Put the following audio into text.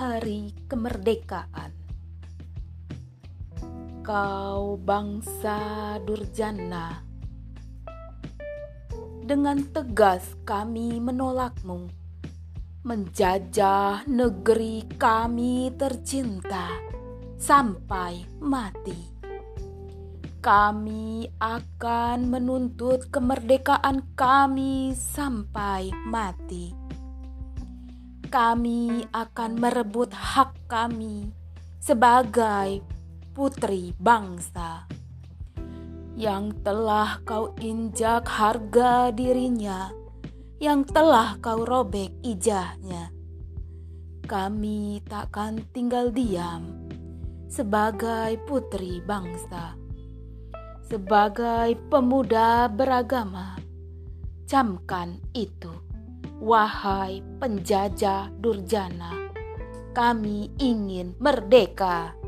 Hari Kemerdekaan. Kau bangsa durjana, dengan tegas kami menolakmu, menjajah negeri kami tercinta sampai mati. Kami akan menuntut kemerdekaan kami sampai mati kami akan merebut hak kami sebagai putri bangsa yang telah kau injak harga dirinya, yang telah kau robek ijahnya. Kami takkan tinggal diam sebagai putri bangsa, sebagai pemuda beragama. Camkan itu. Wahai penjajah durjana, kami ingin merdeka.